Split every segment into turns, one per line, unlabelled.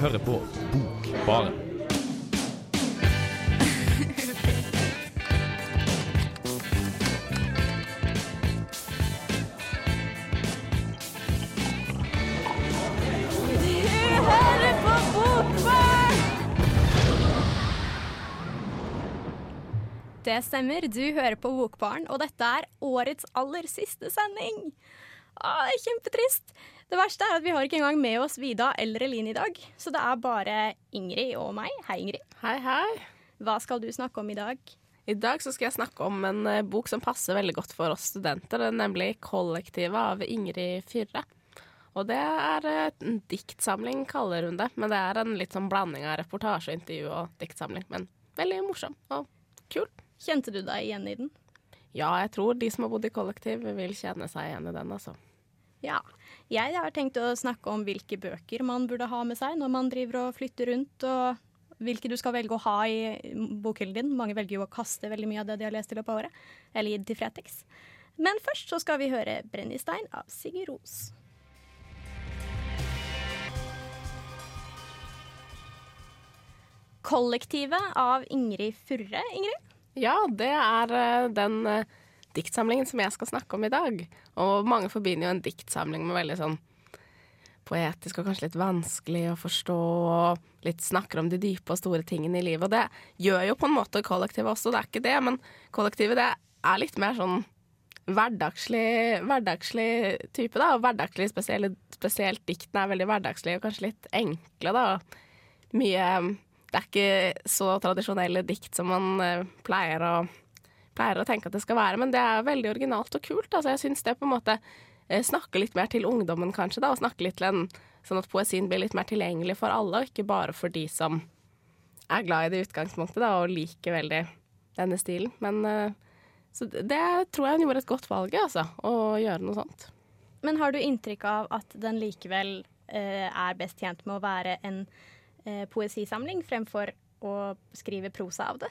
hører på Bokbaren.
Det stemmer, du hører på Bokbaren, og dette er årets aller siste sending. Å, det er kjempetrist. Det verste er at vi har ikke engang med oss Vida eller Eline i dag, så det er bare Ingrid og meg. Hei, Ingrid.
Hei, hei.
Hva skal du snakke om i dag?
I dag så skal jeg snakke om en eh, bok som passer veldig godt for oss studenter, det er nemlig 'Kollektivet' av Ingrid Fyrre. Og det er eh, en diktsamling, kaller hun det, men det er en litt sånn blanding av reportasje, intervju og diktsamling. Men veldig morsom og kul.
Kjente du deg igjen i den?
Ja, jeg tror de som har bodd i kollektiv, vil kjenne seg igjen i den, altså.
Ja. Jeg har tenkt å snakke om hvilke bøker man burde ha med seg når man driver og flytter rundt, og hvilke du skal velge å ha i bokhyllen din. Mange velger jo å kaste veldig mye av det de har lest i løpet av året, eller gi det til Fretex. Men først så skal vi høre 'Brennistein' av Sigurd Ros. Kollektivet av Ingrid Furre. Ingrid?
Ja, det er eh, den eh, diktsamlingen som jeg skal snakke om i dag. Og mange forbinder jo en diktsamling med veldig sånn poetisk og kanskje litt vanskelig å forstå, og litt snakker om de dype og store tingene i livet. Og det gjør jo på en måte kollektivet også, det er ikke det, men kollektivet det er litt mer sånn hverdagslig, hverdagslig type, da. Og hverdagslig spesielt, spesielt diktene er veldig hverdagslige og kanskje litt enkle, da. Mye Det er ikke så tradisjonelle dikt som man eh, pleier å pleier å tenke at det skal være, men det er veldig originalt og kult. Altså, jeg syns det på en måte eh, snakker litt mer til ungdommen, kanskje, da, og snakker litt til en Sånn at poesien blir litt mer tilgjengelig for alle, og ikke bare for de som er glad i det i utgangspunktet da, og liker veldig denne stilen. Men eh, så det tror jeg hun gjorde et godt valg altså, å gjøre noe sånt.
Men har du inntrykk av at den likevel eh, er best tjent med å være en eh, poesisamling fremfor å skrive prosa av det?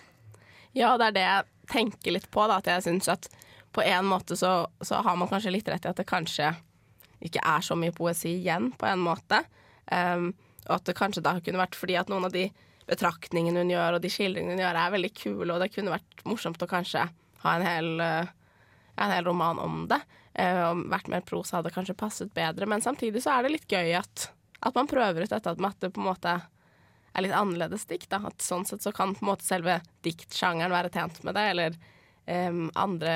Ja, det er det jeg tenker litt på, da, at jeg syns at på en måte så, så har man kanskje litt rett i at det kanskje ikke er så mye poesi igjen, på en måte. Um, og at det kanskje da kunne vært fordi at noen av de betraktningene hun gjør, og de skildringene hun gjør, er veldig kule, og det kunne vært morsomt å kanskje ha en hel, uh, en hel roman om det. Og vært mer prosa hadde kanskje passet bedre, men samtidig så er det litt gøy at, at man prøver ut dette med at det på en måte er litt annerledes dikt. Da. At sånn sett så kan på en måte selve diktsjangeren være tjent med det, eller um, andre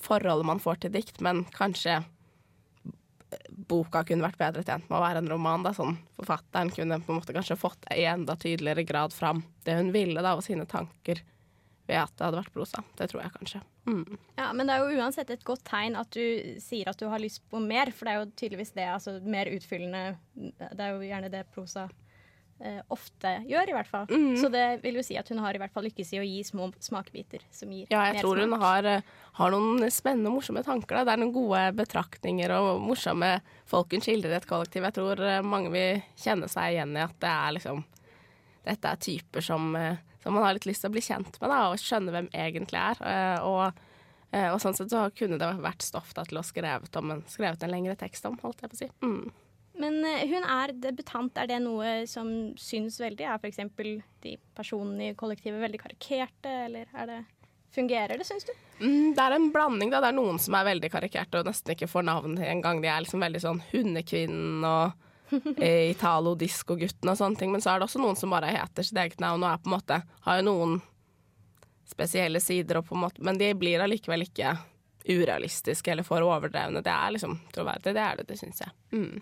forhold man får til dikt, men kanskje boka kunne vært bedre tjent med å være en roman. Da. Sånn, forfatteren kunne på en måte kanskje fått i enda tydeligere grad fram det hun ville, da, og sine tanker ved at det hadde vært prosa. Det tror jeg kanskje. Mm.
Ja, Men det er jo uansett et godt tegn at du sier at du har lyst på mer, for det er jo tydeligvis det. Altså mer utfyllende Det er jo gjerne det prosa eh, ofte gjør, i hvert fall.
Mm.
Så det vil jo si at hun har i hvert fall lykkes i å gi små smakebiter som gir
Ja, jeg
mer
tror hun har, eh, har noen spennende og morsomme tanker. Da. Det er noen gode betraktninger og morsomme folk hun skildrer et kollektiv. Jeg tror eh, mange vil kjenne seg igjen i at det er liksom Dette er typer som, eh, som man har litt lyst til å bli kjent med, da, og skjønne hvem egentlig er. Og, og sånn sett så kunne det vært stoff da, til å skrevet, om en, skrevet en lengre tekst om, holdt jeg på å si. Mm.
Men eh, hun er debutant. Er det noe som syns veldig? Er f.eks. de personene i kollektivet veldig karikerte, eller er det Fungerer det, syns du?
Mm, det er en blanding. da. Det er noen som er veldig karikerte og nesten ikke får navn engang. De er liksom veldig sånn Hundekvinnen og eh, Italo-disko-gutten og sånne ting. Men så er det også noen som bare heter sitt eget navn og er på en måte har jo noen spesielle sider, og på en måte, men de blir allikevel ikke urealistiske eller for overdrevne. Det er liksom troverdig. Det er det, det syns jeg. Mm.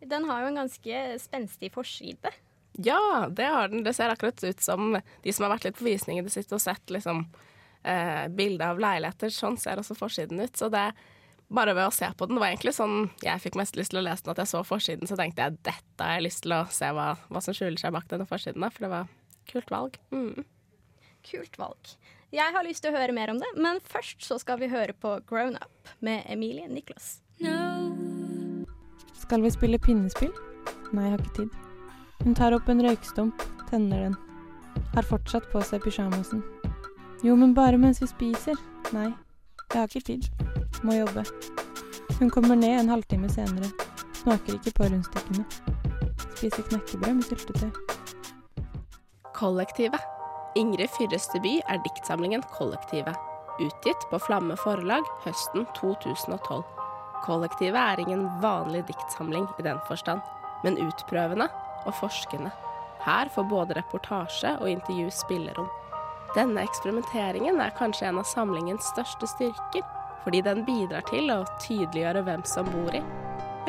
Den har jo en ganske spenstig forside.
Ja, det har den. Det ser akkurat ut som de som har vært litt på visning i det siste og sett liksom eh, bilde av leiligheter. Sånn ser også forsiden ut. Så det bare ved å se på den var egentlig sånn jeg fikk mest lyst til å lese den, at jeg så forsiden, så tenkte jeg dette har jeg lyst til å se hva, hva som skjuler seg bak denne forsiden, da, for det var kult valg. Mm.
Kult valg. Jeg har lyst til å høre mer om det, men først så skal vi høre på Grown Up med Emilie Niklas.
Skal vi spille pinnespill? Nei, jeg har ikke tid. Hun tar opp en røykstump, tenner den. Har fortsatt på seg pysjamasen. Jo, men bare mens vi spiser. Nei, jeg har ikke tid. Må jobbe. Hun kommer ned en halvtime senere. Smaker ikke på rundstykkene. Spiser knekkebrød med syltetøy.
Kollektivet. Ingrid Fyrresteby er diktsamlingen Kollektivet, utgitt på Flamme forlag høsten 2012. Kollektivet er ingen vanlig diktsamling i den forstand, men utprøvende og forskende. Her får både reportasje og intervju spillerom. Denne eksperimenteringen er kanskje en av samlingens største styrker, fordi den bidrar til å tydeliggjøre hvem som bor i,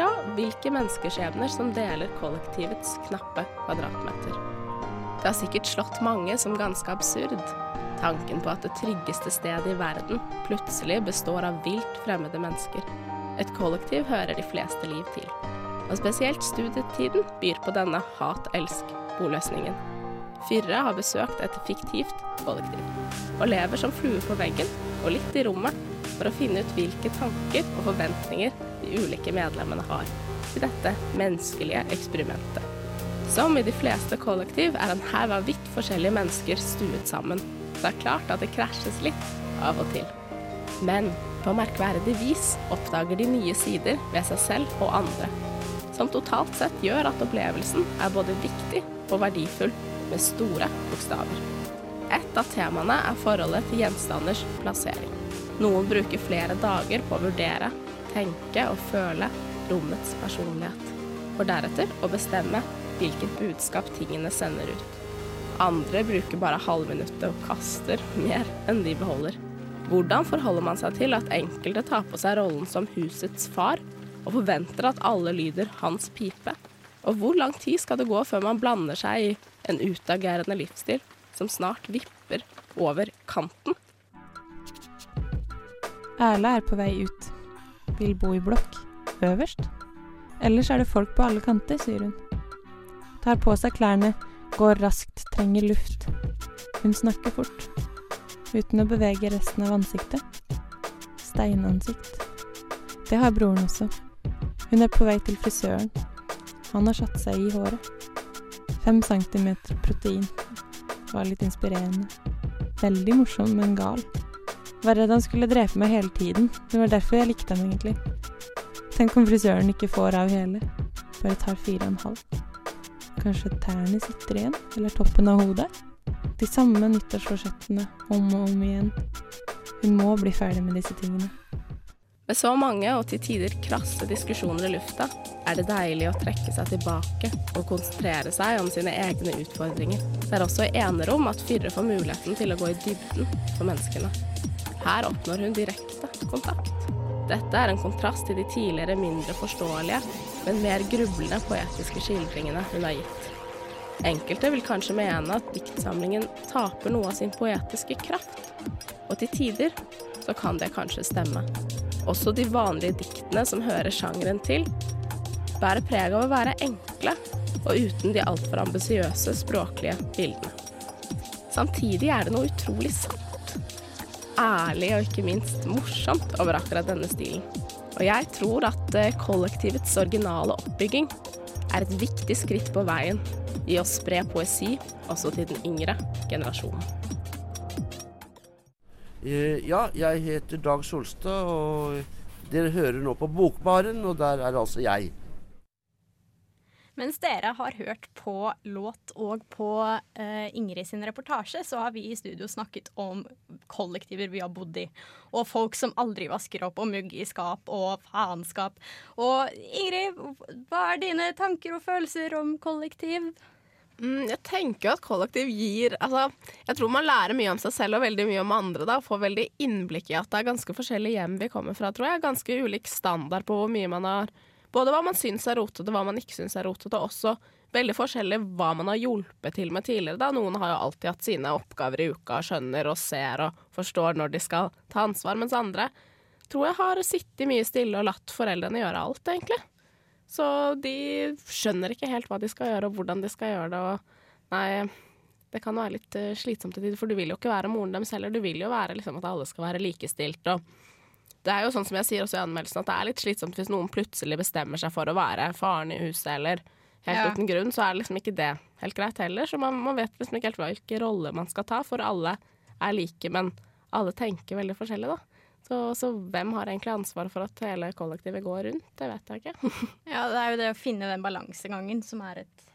ja, hvilke menneskeskjebner som deler kollektivets knappe kvadratmeter. Det har sikkert slått mange som ganske absurd, tanken på at det tryggeste stedet i verden plutselig består av vilt fremmede mennesker. Et kollektiv hører de fleste liv til. Og spesielt studietiden byr på denne hat-elsk-boløsningen. Fyrre har besøkt et fiktivt kollektiv, og lever som flue på veggen og litt i rommet for å finne ut hvilke tanker og forventninger de ulike medlemmene har til dette menneskelige eksperimentet. Som i de fleste kollektiv er en haug av vidt forskjellige mennesker stuet sammen. Det er klart at det krasjes litt av og til. Men på merkverdig vis oppdager de nye sider ved seg selv og andre, som totalt sett gjør at opplevelsen er både viktig og verdifull med store bokstaver. Et av temaene er forholdet til gjenstanders plassering. Noen bruker flere dager på å vurdere, tenke og føle rommets personlighet, for deretter å bestemme hvilket budskap tingene sender ut. Andre bruker bare halvminuttet og kaster mer enn de beholder. Hvordan forholder man seg til at enkelte tar på seg rollen som husets far, og forventer at alle lyder hans pipe? Og hvor lang tid skal det gå før man blander seg i en utagerende livsstil som snart vipper over kanten?
Erla er på vei ut. Vil bo i blokk. Øverst. Ellers er det folk på alle kanter, sier hun. Tar på seg klærne, går raskt, trenger luft. Hun snakker fort. Uten å bevege resten av ansiktet. Steinansikt. Det har broren også. Hun er på vei til frisøren. Han har satt seg i håret. Fem centimeter protein. Var litt inspirerende. Veldig morsom, men gal. Var redd han skulle drepe meg hele tiden. Det var derfor jeg likte ham, egentlig. Tenk om frisøren ikke får av hele. Bare tar fire og en halv. Kanskje tærne sitter igjen, eller toppen av hodet? De samme nyttårsforsettene om og om igjen. Hun må bli ferdig med disse tingene.
Med så mange og til tider krasse diskusjoner i lufta, er det deilig å trekke seg tilbake og konsentrere seg om sine egne utfordringer. Det er også i enerom at Fyrre får muligheten til å gå i dybden for menneskene. Her oppnår hun direkte kontakt. Dette er en kontrast til de tidligere mindre forståelige, men mer grublende poetiske skildringene hun har gitt. Enkelte vil kanskje mene at diktsamlingen taper noe av sin poetiske kraft, og til tider så kan det kanskje stemme. Også de vanlige diktene som hører sjangeren til, bærer preg av å være enkle og uten de altfor ambisiøse språklige bildene. Samtidig er det noe utrolig sant ærlig og ikke minst morsomt over akkurat denne stilen. Og jeg tror at eh, kollektivets originale oppbygging er et viktig skritt på veien i å spre poesi også til den yngre generasjonen.
Eh, ja, jeg heter Dag Solstad, og dere hører nå på Bokbaren, og der er altså jeg.
Mens dere har hørt på låt og på uh, Ingrid sin reportasje, så har vi i studio snakket om kollektiver vi har bodd i. Og folk som aldri vasker opp, og mugg i skap og faenskap. Og Ingrid, hva er dine tanker og følelser om kollektiv?
Mm, jeg tenker at kollektiv gir altså, Jeg tror man lærer mye om seg selv og veldig mye om andre. da, Får veldig innblikk i at det er ganske forskjellige hjem vi kommer fra, tror jeg. Ganske ulik standard på hvor mye man har både hva man syns er rotete, hva man ikke syns er rotete, og også veldig forskjellig hva man har hjulpet til med tidligere. Da. Noen har jo alltid hatt sine oppgaver i uka, skjønner og ser og forstår når de skal ta ansvar, mens andre tror jeg har sittet mye stille og latt foreldrene gjøre alt, egentlig. Så de skjønner ikke helt hva de skal gjøre, og hvordan de skal gjøre det. Og nei, det kan være litt uh, slitsomt til tider, for du vil jo ikke være moren deres heller. Du vil jo være liksom, at alle skal være likestilt. og det er jo sånn som jeg sier også i anmeldelsen, at det er litt slitsomt hvis noen plutselig bestemmer seg for å være faren i huset, eller helt ja. uten grunn, så er det liksom ikke det helt greit heller. Så man, man vet liksom ikke helt hvilken rolle man skal ta, for alle er like, men alle tenker veldig forskjellig, da. Så Så, hvem har egentlig ansvaret for at hele kollektivet går rundt? Det vet jeg ikke.
Ja, det er jo det å finne den balansegangen som er et,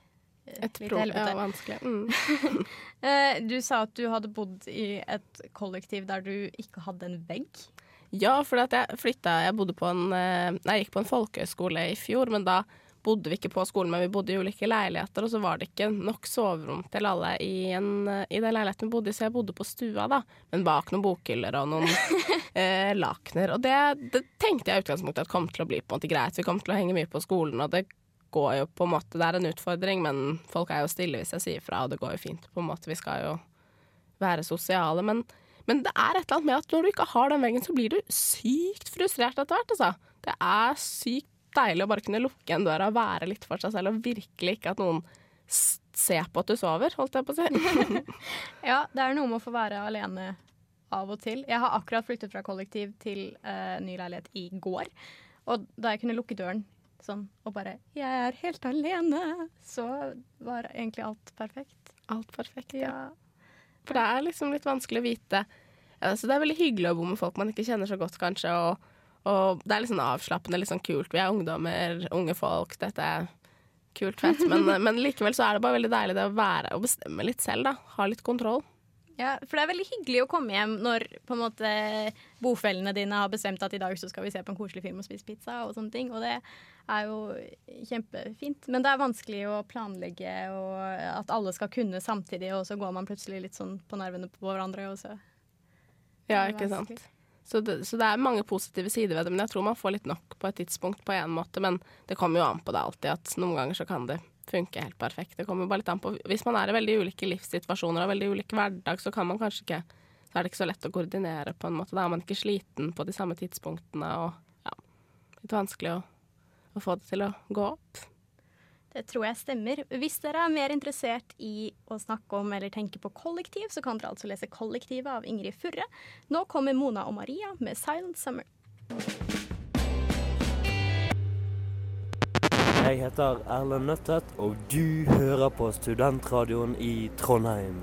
eh,
Et
problem,
ja, vanskelig. Mm.
Eh, du sa at du hadde bodd i et kollektiv der du ikke hadde en vegg.
Ja, for jeg flytta Jeg bodde på en eh, jeg gikk på en folkehøyskole i fjor, men da bodde vi ikke på skolen, men vi bodde i ulike leiligheter, og så var det ikke nok soverom til alle i, en, i den leiligheten vi bodde i, så jeg bodde på stua, da. Men bak noen bokhyller og noen eh, lakener. Og det, det tenkte jeg i utgangspunktet at kom til å bli på en måte greit. Vi kom til å henge mye på skolen, og det går jo på en måte Det er en utfordring, men folk er jo stille hvis jeg sier fra, og det går jo fint, på en måte. Vi skal jo være sosiale. Men, men det er et eller annet med at når du ikke har den veggen, så blir du sykt frustrert etter hvert, altså. Det er sykt deilig å bare kunne lukke en døra og være litt for seg selv, og virkelig ikke at noen ser på at du sover, holdt jeg på å si.
Ja, det er noe med å få være alene av og til. Jeg har akkurat flyttet fra kollektiv til uh, ny leilighet i går. Og da jeg kunne lukke døren sånn og bare 'Jeg er helt alene', så var egentlig alt perfekt.
Alt perfekt.
Ja.
For det er liksom litt vanskelig å vite. Altså, det er veldig hyggelig å bo med folk man ikke kjenner så godt, kanskje. Og, og det er litt sånn avslappende, litt sånn kult. Vi er ungdommer, unge folk. Dette er kult, fett. Men, men likevel så er det bare veldig deilig det å være og bestemme litt selv, da. Ha litt kontroll.
Ja, for det er veldig hyggelig å komme hjem når på en måte bofellene dine har bestemt at i dag så skal vi se på en koselig film og spise pizza og sånne ting. Og det er jo kjempefint. Men det er vanskelig å planlegge og at alle skal kunne samtidig, og så går man plutselig litt sånn på nervene på hverandre. Og så
Ja, ikke sant. Så det, så det er mange positive sider ved det, men jeg tror man får litt nok på et tidspunkt på en måte. Men det kommer jo an på det alltid, at noen ganger så kan det funke helt perfekt. Det kommer bare litt an på Hvis man er i veldig ulike livssituasjoner og veldig ulik hverdag, så kan man kanskje ikke Så er det ikke så lett å koordinere på en måte. Da er man ikke sliten på de samme tidspunktene og ja, litt vanskelig å, å få det til å gå opp.
Det tror jeg stemmer. Hvis dere er mer interessert i å snakke om eller tenke på kollektiv, så kan dere altså lese 'Kollektivet' av Ingrid Furre. Nå kommer Mona og Maria med 'Silent Summer'.
Jeg heter Erlend Nøttet, og du hører på Studentradioen i Trondheim.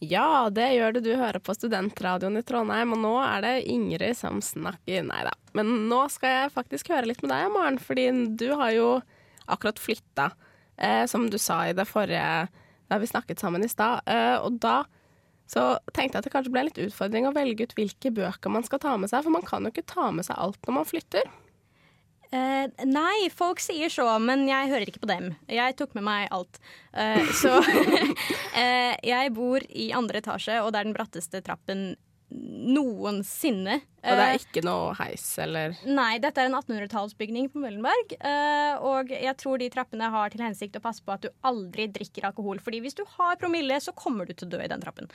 Ja, det gjør det. Du hører på Studentradioen i Trondheim, og nå er det Ingrid som snakker. Nei da. Men nå skal jeg faktisk høre litt med deg, Maren, fordi du har jo akkurat flytta, eh, som du sa i det forrige da vi snakket sammen i stad. Eh, og da så tenkte jeg at det kanskje ble litt utfordring å velge ut hvilke bøker man skal ta med seg, for man kan jo ikke ta med seg alt når man flytter.
Eh, nei, folk sier så, men jeg hører ikke på dem. Jeg tok med meg alt. Eh, så eh, jeg bor i andre etasje, og det er den bratteste trappen noensinne.
Og det
Eh,
er ikke noe heis eller
Nei, dette er en 1800-tallsbygning på Møllenberg. eh, og jeg tror de trappene har til hensikt å passe på at du aldri drikker alkohol. Fordi hvis du har promille, så kommer du til å dø i den trappen.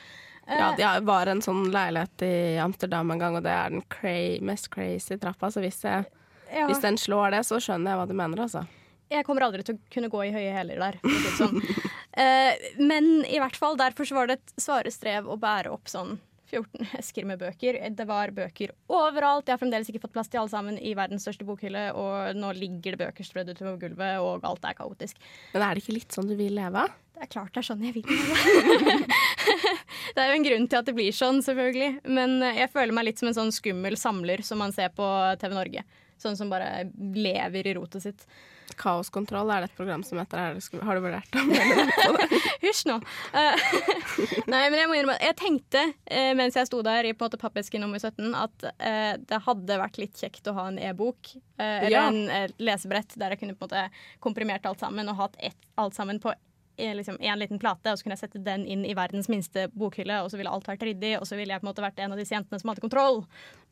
Eh,
Ja, det var en sånn leilighet i Amsterdam en gang, og det er den mest crazy trappa. Så hvis, jeg,
ja.
hvis den slår det, så skjønner jeg hva du mener, altså.
Jeg kommer aldri til å kunne gå i høye hæler der. Sånn. Eh, men i hvert fall, derfor så var det et svare strev å bære opp sånn 14 esker med bøker. Det var bøker overalt. Jeg har fremdeles ikke fått plass til alle sammen i verdens største bokhylle, og nå ligger det bøker strødd utover gulvet, og alt er kaotisk.
Men er det ikke litt sånn du vil leve?
Det er klart det er sånn jeg vil leve. det er jo en grunn til at det blir sånn, selvfølgelig. Men eh, jeg føler meg litt som en sånn skummel samler som man ser på TV Norge. Sånn som bare lever i rotet sitt.
Kaoskontroll er det et program som heter. Er har du vurdert det?
Hysj nå. Uh, Nei, men jeg må innrømme Jeg tenkte uh, mens jeg sto der i på en måte pappeske nummer 17, at uh, det hadde vært litt kjekt å ha en e-bok. eller
Ja.
en lesebrett der jeg kunne på en måte komprimert alt sammen og hatt ett, alt sammen på liksom en liten plate, og så kunne jeg sette den inn i verdens minste bokhylle, og så ville alt vært ryddig, og så ville jeg på en måte vært en av disse jentene som hadde kontroll.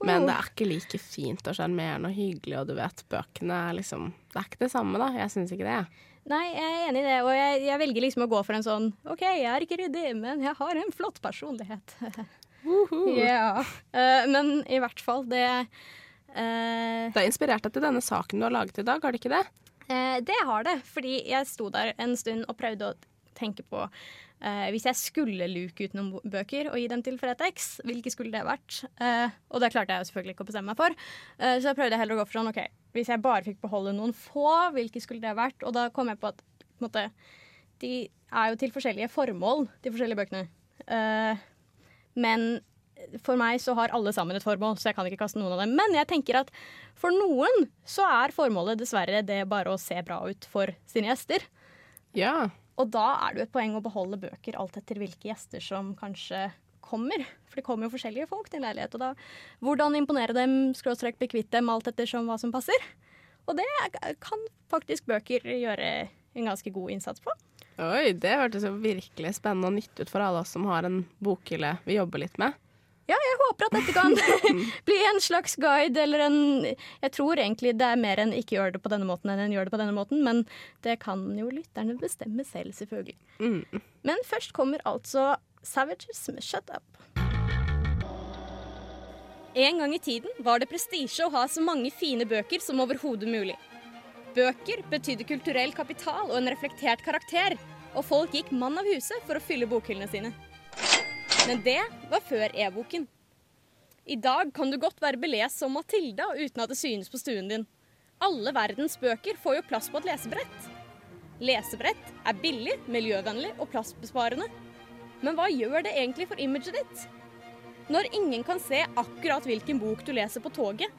Men det er ikke like fint og sjarmerende og hyggelig, og du vet, bøkene er liksom Det er ikke det samme, da. Jeg syns ikke det.
Nei, jeg er enig i det, og jeg, jeg velger liksom å gå for en sånn OK, jeg er ikke ryddig, men jeg har en flott personlighet. yeah. uh, men i hvert fall, det uh...
Det er inspirert til denne saken du har laget i dag, har det ikke det?
Eh, Det har det, fordi jeg sto der en stund og prøvde å tenke på eh, Hvis jeg skulle luke ut noen bøker og gi dem til Fretex, hvilke skulle det vært? Eh, og det klarte jeg jo selvfølgelig ikke å bestemme meg for. Eh, så jeg prøvde heller å gå for sånn OK, hvis jeg bare fikk beholde noen få, hvilke skulle det vært? Og da kom jeg på at på en måte, de er jo til forskjellige formål, de forskjellige bøkene. Eh, men for meg så har alle sammen et formål, så jeg kan ikke kaste noen av dem. Men jeg tenker at for noen så er formålet dessverre det bare å se bra ut for sine gjester.
Ja.
Og da er det jo et poeng å beholde bøker alt etter hvilke gjester som kanskje kommer. For det kommer jo forskjellige folk til en leilighet. Og da hvordan imponere dem, skråstrek bli kvitt dem, alt etter hva som passer. Og det kan faktisk bøker gjøre en ganske god innsats på.
Oi, det hørtes jo virkelig spennende og nyttig ut for alle oss som har en bokhylle vi jobber litt med.
Ja, jeg håper at dette kan bli en slags guide eller en Jeg tror egentlig det er mer enn ikke gjør det på denne måten enn en gjør det på denne måten, men det kan jo lytterne bestemme selv, selvfølgelig.
Mm.
Men først kommer altså Savages med Shut Up. En gang i tiden var det prestisje å ha så mange fine bøker som overhodet mulig. Bøker betydde kulturell kapital og en reflektert karakter, og folk gikk mann av huset for å fylle bokhyllene sine. Men det var før e-boken. I dag kan du godt være belest som Matilda uten at det synes på stuen din. Alle verdens bøker får jo plass på et lesebrett. Lesebrett er billig, miljøvennlig og plassbesparende. Men hva gjør det egentlig for imaget ditt? Når ingen kan se akkurat hvilken bok du leser på toget,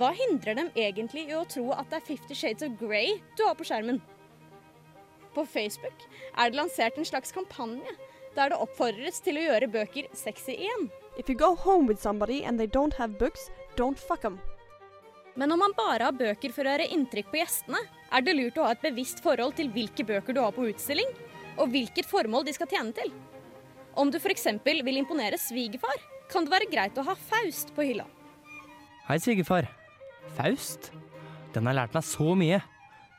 hva hindrer dem egentlig i å tro at det er Fifty Shades of Grey du har på skjermen? På Facebook er det lansert en slags kampanje der det oppfordres til å gjøre bøker sexy igjen.
If you go home with somebody and they don't have books, don't fuck them.
Men om man bare har bøker for å gjøre inntrykk på gjestene, er det lurt å ha et bevisst forhold til hvilke bøker du har på utstilling, og hvilket formål de skal tjene til. Om du f.eks. vil imponere svigerfar, kan det være greit å ha Faust på hylla.
Hei, svigerfar. Faust? Den har lært meg så mye.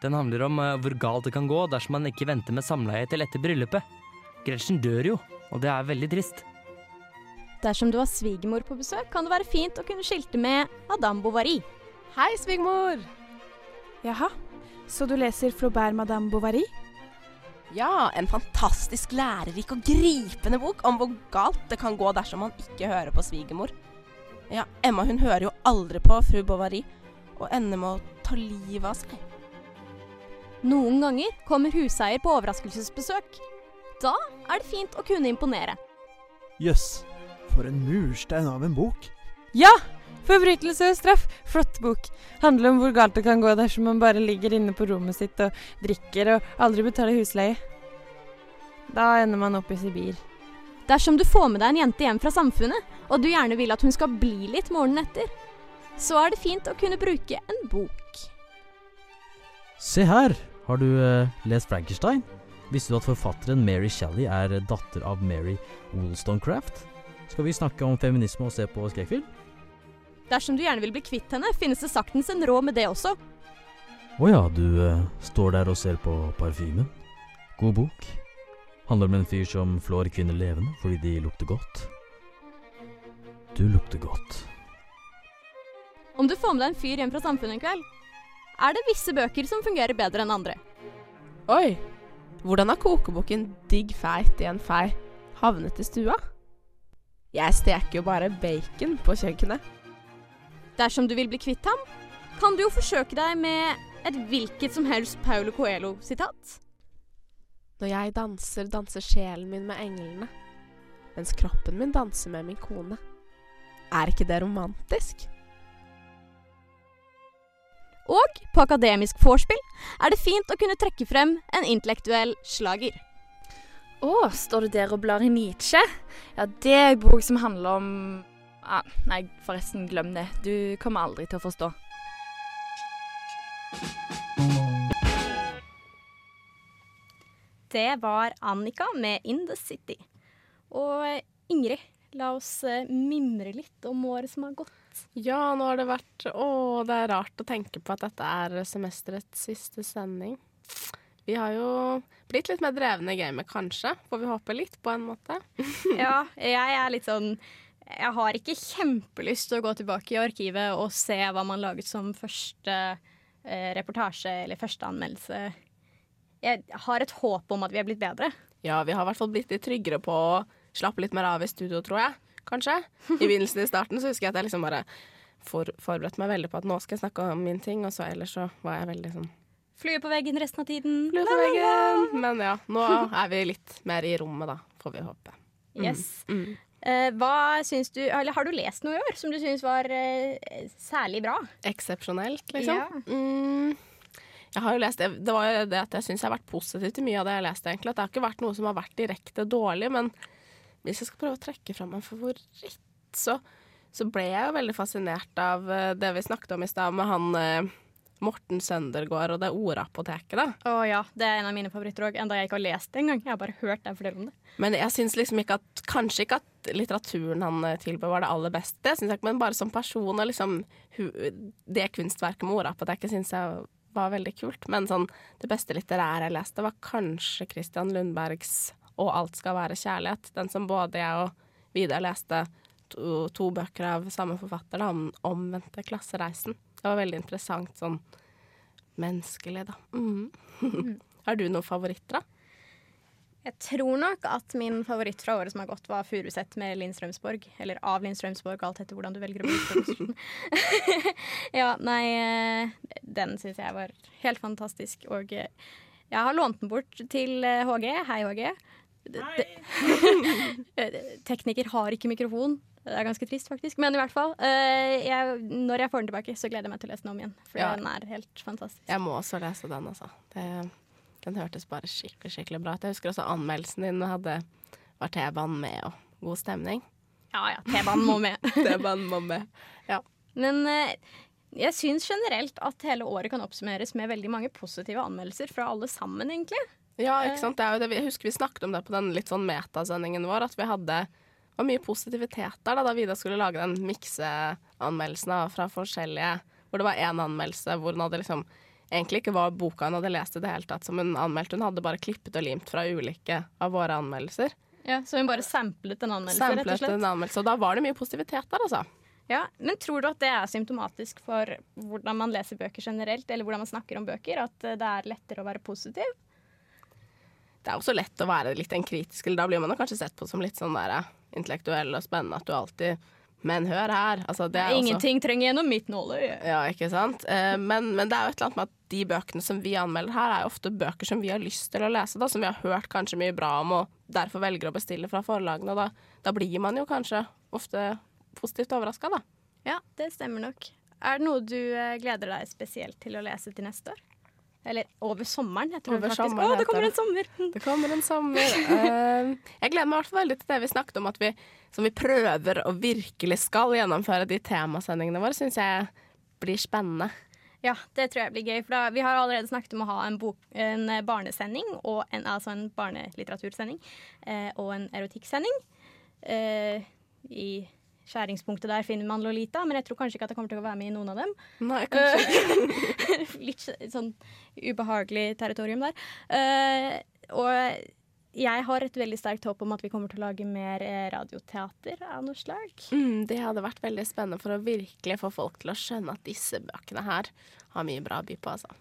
Den handler om eh, hvor galt det kan gå dersom man ikke venter med samleie til etter bryllupet. Gretchen dør jo, og det er veldig trist.
Dersom du har svigermor på besøk, kan det være fint å kunne skilte med Madame Bovary.
Hei, svigermor!
Jaha, så du leser Flaubert Madame Bovary?
Ja, en fantastisk lærerik og gripende bok om hvor galt det kan gå dersom man ikke hører på svigermor. Ja, Emma hun hører jo aldri på fru Bovary, og ender med å ta livet av seg.
Noen ganger kommer huseier på overraskelsesbesøk. Da er det fint å kunne imponere.
Jøss, for en murstein av en bok.
Ja! 'Forbrytelse og straff'. Flott bok. Handler om hvor galt det kan gå dersom man bare ligger inne på rommet sitt og drikker og aldri betaler husleie. Da ender man opp i Sibir.
Dersom du får med deg en jente hjem fra samfunnet, og du gjerne vil at hun skal bli litt morgenen etter, så er det fint å kunne bruke en bok.
Se her, har du uh, lest Frankenstein? Visste du at forfatteren Mary Shelley er datter av Mary Wollstonecraft? Skal vi snakke om feminisme og se på skrekkfilm?
Dersom du gjerne vil bli kvitt henne, finnes det saktens en råd med det også.
Å ja, du eh, står der og ser på parfymen. God bok. Handler om en fyr som flår kvinner levende fordi de lukter godt. Du lukter godt.
Om du får med deg en fyr hjem fra samfunnet en kveld, er det visse bøker som fungerer bedre enn andre.
Oi, hvordan har kokeboken Digg feit i en fei havnet i stua? Jeg steker jo bare bacon på kjøkkenet.
Dersom du vil bli kvitt ham, kan du jo forsøke deg med et hvilket som helst Paulo Coelho-sitat.
Når jeg danser, danser sjelen min med englene, mens kroppen min danser med min kone. Er ikke det romantisk?
Og på akademisk vorspiel er det fint å kunne trekke frem en intellektuell slager.
Å, står du der og blar i Nietzsche? Ja, det er ei bok som handler om ah, Nei, forresten, glem det. Du kommer aldri til å forstå.
Det var Annika med In The City. Og Ingrid, la oss eh, mimre litt om året som har gått.
Ja, nå har det vært Å, det er rart å tenke på at dette er semesterets siste sending. Vi har jo blitt litt mer drevne i gamet, kanskje. Får vi håpe litt, på en måte.
ja, jeg er litt sånn Jeg har ikke kjempelyst til å gå tilbake i arkivet og se hva man laget som første eh, reportasje eller første anmeldelse. Jeg har et håp om at vi er blitt bedre.
Ja, vi har i hvert fall blitt litt tryggere på å slappe litt mer av i studio, tror jeg. Kanskje. I begynnelsen i starten så husker jeg at jeg liksom bare for, forberedte meg veldig på at nå skal jeg snakke om min ting, og så ellers så var jeg veldig sånn
Flue på veggen resten av tiden.
Flue på veggen. Men ja, nå er vi litt mer i rommet, da, får vi håpe.
Mm. Yes. Mm. Uh, hva syns du, eller Har du lest noe i år som du syns var uh, særlig bra?
Eksepsjonelt, liksom.
Ja.
Mm, jeg har jo lest det, var jo det at jeg syns jeg har vært positiv til mye av det jeg leste. egentlig. At det har ikke vært noe som har vært direkte dårlig. Men hvis jeg skal prøve å trekke fram en favoritt, så, så ble jeg jo veldig fascinert av eh, det vi snakket om i stad, med han eh, Morten Søndergaard og det ordapoteket. da.
Å ja, det er en av mine favoritter òg, enda jeg ikke har lest det engang. Jeg har bare hørt deg fortelle om det.
Men jeg syns liksom ikke at Kanskje ikke at litteraturen han eh, tilbød var det aller beste, det synes jeg ikke, men bare som person og liksom Det kunstverket med ordapoteket syns jeg var veldig kult. Men sånn, det beste litterære jeg leste, var kanskje Christian Lundbergs 'Og alt skal være kjærlighet'. Den som både jeg og Vidar leste to, to bøker av samme forfatter, da, om omvendte klassereisen. Det var veldig interessant sånn menneskelig, da. Mm. Har du noen favoritter, da?
Jeg tror nok at min favoritt fra året som har gått, var 'Furuset' med Linn Strømsborg. Eller av Linn Strømsborg, alt etter hvordan du velger å bruke ja, nei eh, Den syns jeg var helt fantastisk. Og eh, jeg har lånt den bort til eh, HG. Hei, HG. Tekniker har ikke mikrofon. Det er ganske trist, faktisk. Men i hvert fall. Jeg, når jeg får den tilbake, så gleder jeg meg til å lese den om igjen. For
Ja.
den er helt fantastisk.
Jeg må også lese den, altså. Det, den hørtes bare skikkelig skikkelig bra ut. Jeg husker også anmeldelsen din hadde var T-banen med og god stemning.
Ja ja, T-banen må med.
T-banen må med. Ja.
Men eh, jeg syns generelt at hele året kan oppsummeres med veldig mange positive anmeldelser fra alle sammen, egentlig.
Ja, ikke sant. Det er jo det. vi- Jeg husker vi snakket om det på den litt sånn metasendingen vår, at vi hadde det var mye positivitet der da, da Vida skulle lage den mikseanmeldelsen fra forskjellige Hvor det var én anmeldelse hvor hun hadde liksom egentlig ikke var boka hun hadde lest i det hele tatt som hun anmeldte. Hun hadde bare klippet og limt fra ulike av våre anmeldelser.
Ja, Så hun bare samplet en anmeldelse, rett og
Samplet
slett.
en anmeldelse, og da var det mye positivitet der, altså.
Ja, Men tror du at det er symptomatisk for hvordan man leser bøker generelt, eller hvordan man snakker om bøker? At eh, det er lettere å være positiv?
Det er også lett å være litt en kritisk, eller da blir man kanskje sett på som litt sånn der, eh, intellektuell og spennende at du alltid Men hør her. Altså, det er også-
Ingenting trenger gjennom mitt nåløye.
Ja, ikke sant? Eh, men, men det er jo et eller annet med at de bøkene som vi anmelder her, er ofte bøker som vi har lyst til å lese, da, som vi har hørt kanskje mye bra om, og derfor velger å bestille fra forlagene. Og da, da blir man jo kanskje ofte positivt overraska, da.
Ja, det stemmer nok. Er det noe du eh, gleder deg spesielt til å lese til neste år? Eller over sommeren, heter det
Over
faktisk.
sommeren
Å, det kommer en sommer!
Det kommer en sommer. Uh, jeg gleder meg i hvert fall veldig til det vi snakket om, at vi, som vi prøver og virkelig skal gjennomføre de temasendingene våre, syns jeg blir spennende.
Ja, det tror jeg blir gøy. For da, vi har allerede snakket om å ha en, bok, en eh, barnesending, en, altså en barnelitteratursending, uh, og en erotikksending. Uh, I skjæringspunktet der finner man Lolita, men jeg tror kanskje ikke at jeg kommer til å være med i noen av dem.
Nei, kanskje
Eh, Litt sånn ubehagelig territorium der. Uh, og jeg har et veldig sterkt håp om at vi kommer til å lage mer eh, radioteater av noe slag.
Mm, det hadde vært veldig spennende for å virkelig få folk til å skjønne at disse bøkene her har mye bra å by på, altså.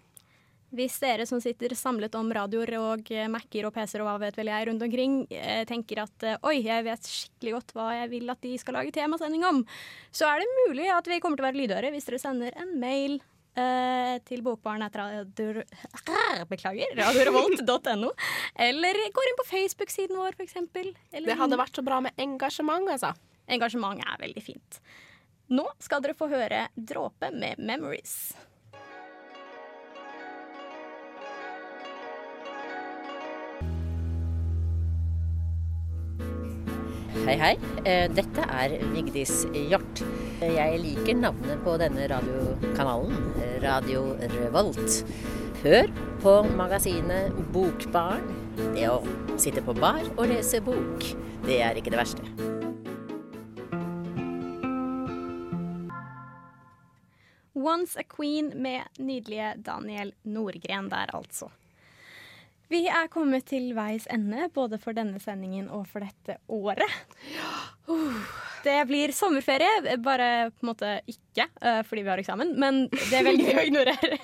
Hvis dere som sitter samlet om radioer og eh, Mac-er og PC-er og hva vet vel jeg rundt omkring, eh, tenker at eh, oi, jeg vet skikkelig godt hva jeg vil at de skal lage temasending om, så er det mulig at vi kommer til å være lydhøre hvis dere sender en mail Uh, til bokbaren etter radio, Beklager, radiorevolt.no. Eller går inn på Facebook-siden vår, f.eks.
Det hadde vært så bra med engasjement, altså.
Engasjement er veldig fint. Nå skal dere få høre Dråpe med 'Memories'.
Hei, hei. Eh, Dette er Vigdis Hjort. Jeg liker navnet på denne radiokanalen, Radio Revolt. Hør på magasinet Bokbarn. Det å sitte på bar og lese bok, det er ikke det verste.
Once a Queen med nydelige Daniel Nordgren der, altså. Vi er kommet til veis ende, både for denne sendingen og for dette året. Det blir sommerferie, bare på en måte ikke eh, fordi vi har eksamen, men det velger vi å ignorere.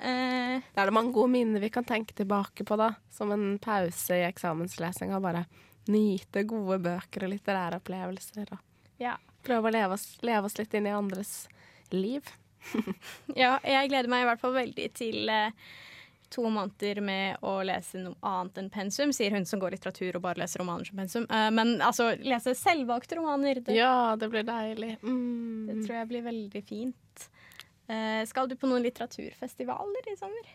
Eh,
Det er det mange gode minner vi kan tenke tilbake på, da. Som en pause i eksamenslesinga. Bare nyte gode bøker og litterære opplevelser. Og
Ja.
prøve å leve oss, leve oss litt inn i andres liv.
Ja, jeg gleder meg i hvert fall veldig til, eh, to måneder med å lese noe annet enn pensum, sier hun som går litteratur og bare leser romaner som pensum. Eh, men altså, lese selvvalgte romaner, det,
Ja, det blir deilig.
det tror jeg blir veldig fint. Eh, skal du på noen litteraturfestivaler i sommer?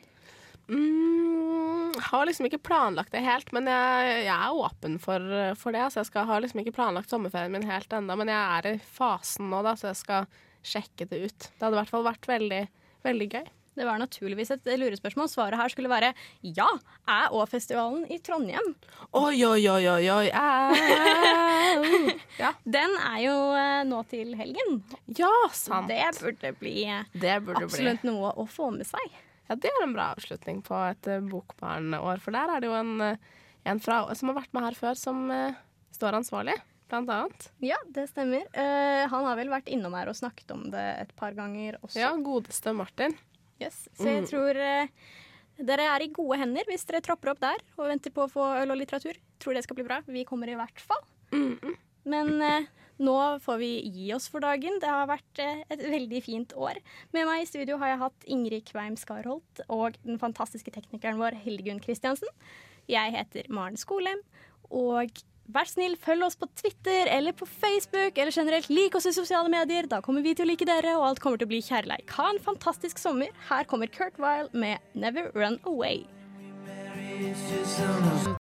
Mm, har liksom ikke planlagt det helt, men jeg, jeg er åpen for, for det. Så jeg skal, har liksom ikke planlagt sommerferien min helt ennå, men jeg er i fasen nå, da, så jeg skal sjekke det ut. Det hadde i hvert fall vært veldig, veldig gøy.
Det var naturligvis et lurespørsmål. Svaret her skulle være ja, er òg festivalen i Trondheim.
Oi, oi, oi, oi, oi. Ja.
Den er jo eh, nå til helgen.
Ja, sant.
Det burde bli eh,
Det burde
absolutt
bli.
noe å få med seg.
Ja, det er en bra avslutning på et uh, bokbarnår, for der er det jo en, eh, en fra, som har vært med her før, som uh, står ansvarlig, blant annet.
Ja, det stemmer. Uh, han har vel vært innom her og snakket om det et par ganger også.
Ja, godeste Martin.
Yes. Så jeg
Mm.
tror eh, dere er i gode hender hvis dere tropper opp der og venter på å få øl og litteratur. Tror det skal bli bra. Vi kommer i hvert fall. Men eh, nå får vi gi oss for dagen. Det har vært eh, et veldig fint år. Med meg i studio har jeg hatt Ingrid Kveim Skarholt og den fantastiske teknikeren vår Hildegunn Kristiansen. Jeg heter Maren Skolem, og vær snill, følg oss på Twitter eller på Facebook, eller generelt lik oss i sosiale medier. Da kommer vi til å like dere, og alt kommer til å bli kjærleik. Ha en fantastisk sommer. Her kommer Kurt Weil med 'Never Run Away'.